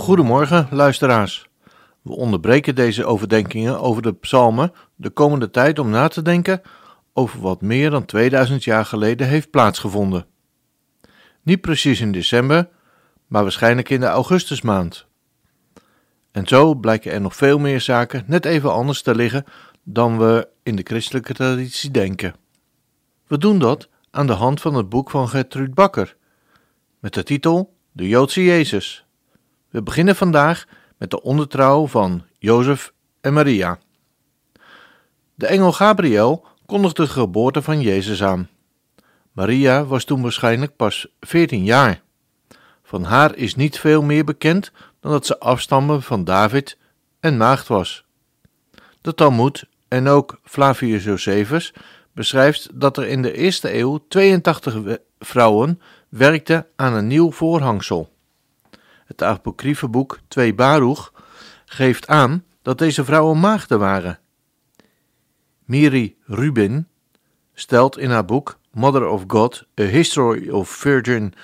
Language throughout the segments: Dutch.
Goedemorgen, luisteraars. We onderbreken deze overdenkingen over de psalmen de komende tijd om na te denken over wat meer dan 2000 jaar geleden heeft plaatsgevonden. Niet precies in december, maar waarschijnlijk in de augustusmaand. En zo blijken er nog veel meer zaken net even anders te liggen dan we in de christelijke traditie denken. We doen dat aan de hand van het boek van Gertrude Bakker, met de titel De Joodse Jezus. We beginnen vandaag met de ondertrouw van Jozef en Maria. De engel Gabriel kondigde de geboorte van Jezus aan. Maria was toen waarschijnlijk pas 14 jaar. Van haar is niet veel meer bekend dan dat ze afstammen van David en maagd was. De Talmud en ook Flavius Josephus beschrijft dat er in de eerste eeuw 82 vrouwen werkten aan een nieuw voorhangsel. Het apocryfe boek 2 Baruch geeft aan dat deze vrouwen maagden waren. Miri Rubin stelt in haar boek Mother of God, A History of Virgin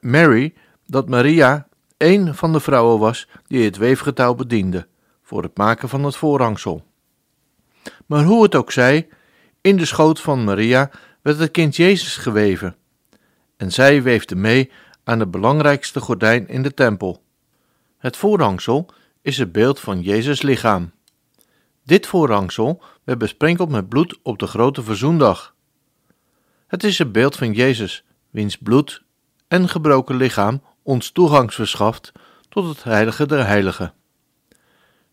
Mary dat Maria een van de vrouwen was die het weefgetouw bediende voor het maken van het voorhangsel. Maar hoe het ook zij, in de schoot van Maria werd het kind Jezus geweven, en zij weefde mee aan het belangrijkste gordijn in de tempel. Het voorhangsel is het beeld van Jezus lichaam. Dit voorhangsel werd besprenkeld met bloed op de grote verzoendag. Het is het beeld van Jezus, wiens bloed en gebroken lichaam ons toegang verschaft tot het heilige der heiligen.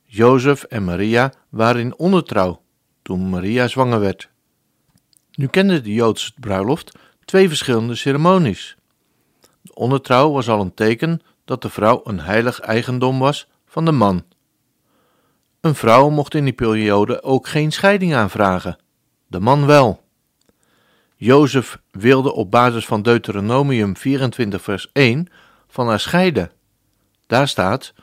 Jozef en Maria waren in ondertrouw toen Maria zwanger werd. Nu kende de Joodse bruiloft twee verschillende ceremonies. De ondertrouw was al een teken dat de vrouw een heilig eigendom was van de man. Een vrouw mocht in die periode ook geen scheiding aanvragen, de man wel. Jozef wilde op basis van Deuteronomium 24 vers 1 van haar scheiden. Daar staat,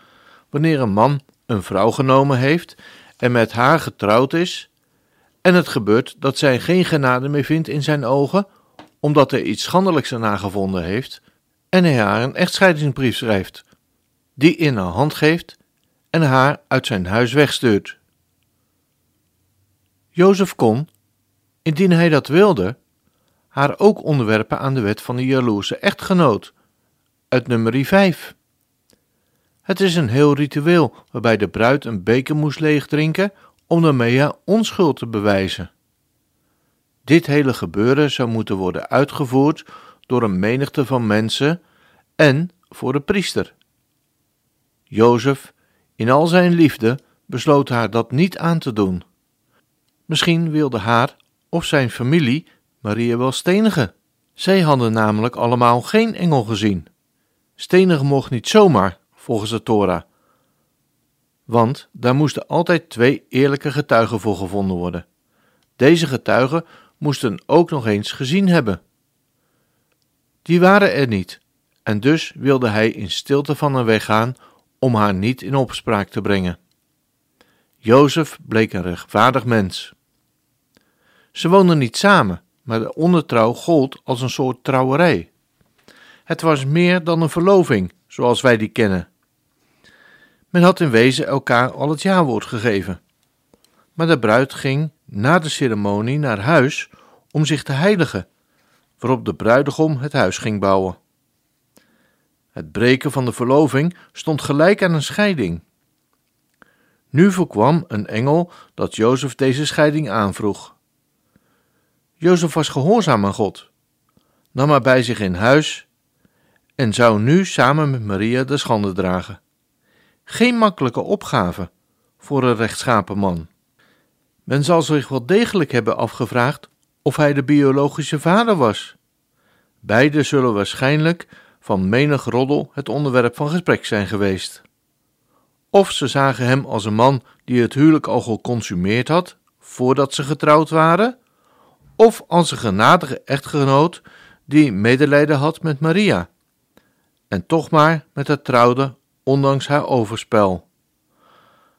wanneer een man een vrouw genomen heeft en met haar getrouwd is, en het gebeurt dat zij geen genade meer vindt in zijn ogen, omdat hij iets schandelijks aan haar gevonden heeft, en hij haar een echtscheidingsbrief schrijft, die in haar hand geeft en haar uit zijn huis wegstuurt. Jozef kon, indien hij dat wilde, haar ook onderwerpen aan de wet van de jaloerse echtgenoot, uit nummer 5. Het is een heel ritueel waarbij de bruid een beker moest leegdrinken om daarmee haar onschuld te bewijzen. Dit hele gebeuren zou moeten worden uitgevoerd door een menigte van mensen en voor de priester. Jozef, in al zijn liefde, besloot haar dat niet aan te doen. Misschien wilde haar of zijn familie Maria wel stenigen. Zij hadden namelijk allemaal geen engel gezien. Stenigen mocht niet zomaar, volgens de Torah. Want daar moesten altijd twee eerlijke getuigen voor gevonden worden. Deze getuigen moesten ook nog eens gezien hebben. Die waren er niet, en dus wilde hij in stilte van haar weggaan om haar niet in opspraak te brengen. Jozef bleek een rechtvaardig mens. Ze woonden niet samen, maar de ondertrouw gold als een soort trouwerij. Het was meer dan een verloving, zoals wij die kennen. Men had in wezen elkaar al het jaarwoord gegeven. Maar de bruid ging na de ceremonie naar huis om zich te heiligen, waarop de bruidegom het huis ging bouwen. Het breken van de verloving stond gelijk aan een scheiding. Nu voorkwam een engel dat Jozef deze scheiding aanvroeg. Jozef was gehoorzaam aan God, nam haar bij zich in huis en zou nu samen met Maria de schande dragen. Geen makkelijke opgave voor een rechtschapen man. Men zal zich wel degelijk hebben afgevraagd of hij de biologische vader was. Beide zullen waarschijnlijk van menig roddel het onderwerp van gesprek zijn geweest. Of ze zagen hem als een man die het huwelijk al geconsumeerd had voordat ze getrouwd waren, of als een genadige echtgenoot die medelijden had met Maria en toch maar met haar trouwde ondanks haar overspel.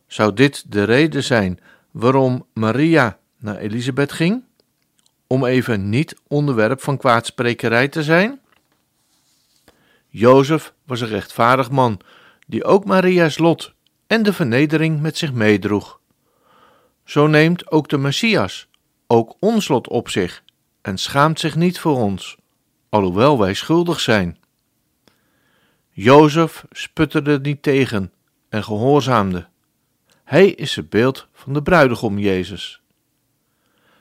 Zou dit de reden zijn waarom Maria naar Elisabeth ging? Om even niet onderwerp van kwaadsprekerij te zijn? Jozef was een rechtvaardig man die ook Maria's lot en de vernedering met zich meedroeg. Zo neemt ook de Messias ook ons lot op zich en schaamt zich niet voor ons, alhoewel wij schuldig zijn. Jozef sputterde niet tegen en gehoorzaamde. Hij is het beeld van de bruidegom Jezus.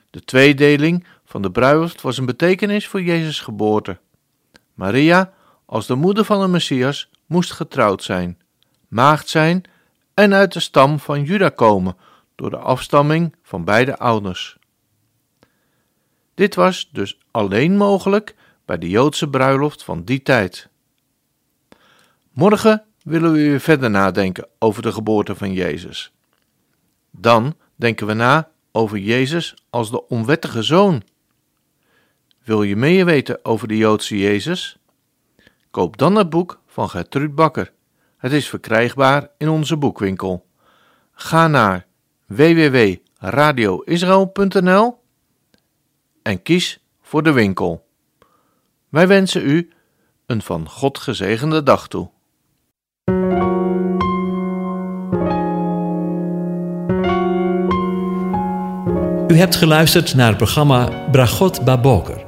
De tweedeling van de bruiloft was een betekenis voor Jezus' geboorte. Maria, als de moeder van de Messias, moest getrouwd zijn, maagd zijn en uit de stam van Juda komen door de afstamming van beide ouders. Dit was dus alleen mogelijk bij de Joodse bruiloft van die tijd. Morgen willen we weer verder nadenken over de geboorte van Jezus. Dan denken we na over Jezus als de onwettige zoon. Wil je meer weten over de Joodse Jezus? Koop dan het boek van Gertrud Bakker. Het is verkrijgbaar in onze boekwinkel. Ga naar www.radioisrael.nl en kies voor de winkel. Wij wensen u een van God gezegende dag toe. U hebt geluisterd naar het programma Bragot Baboker.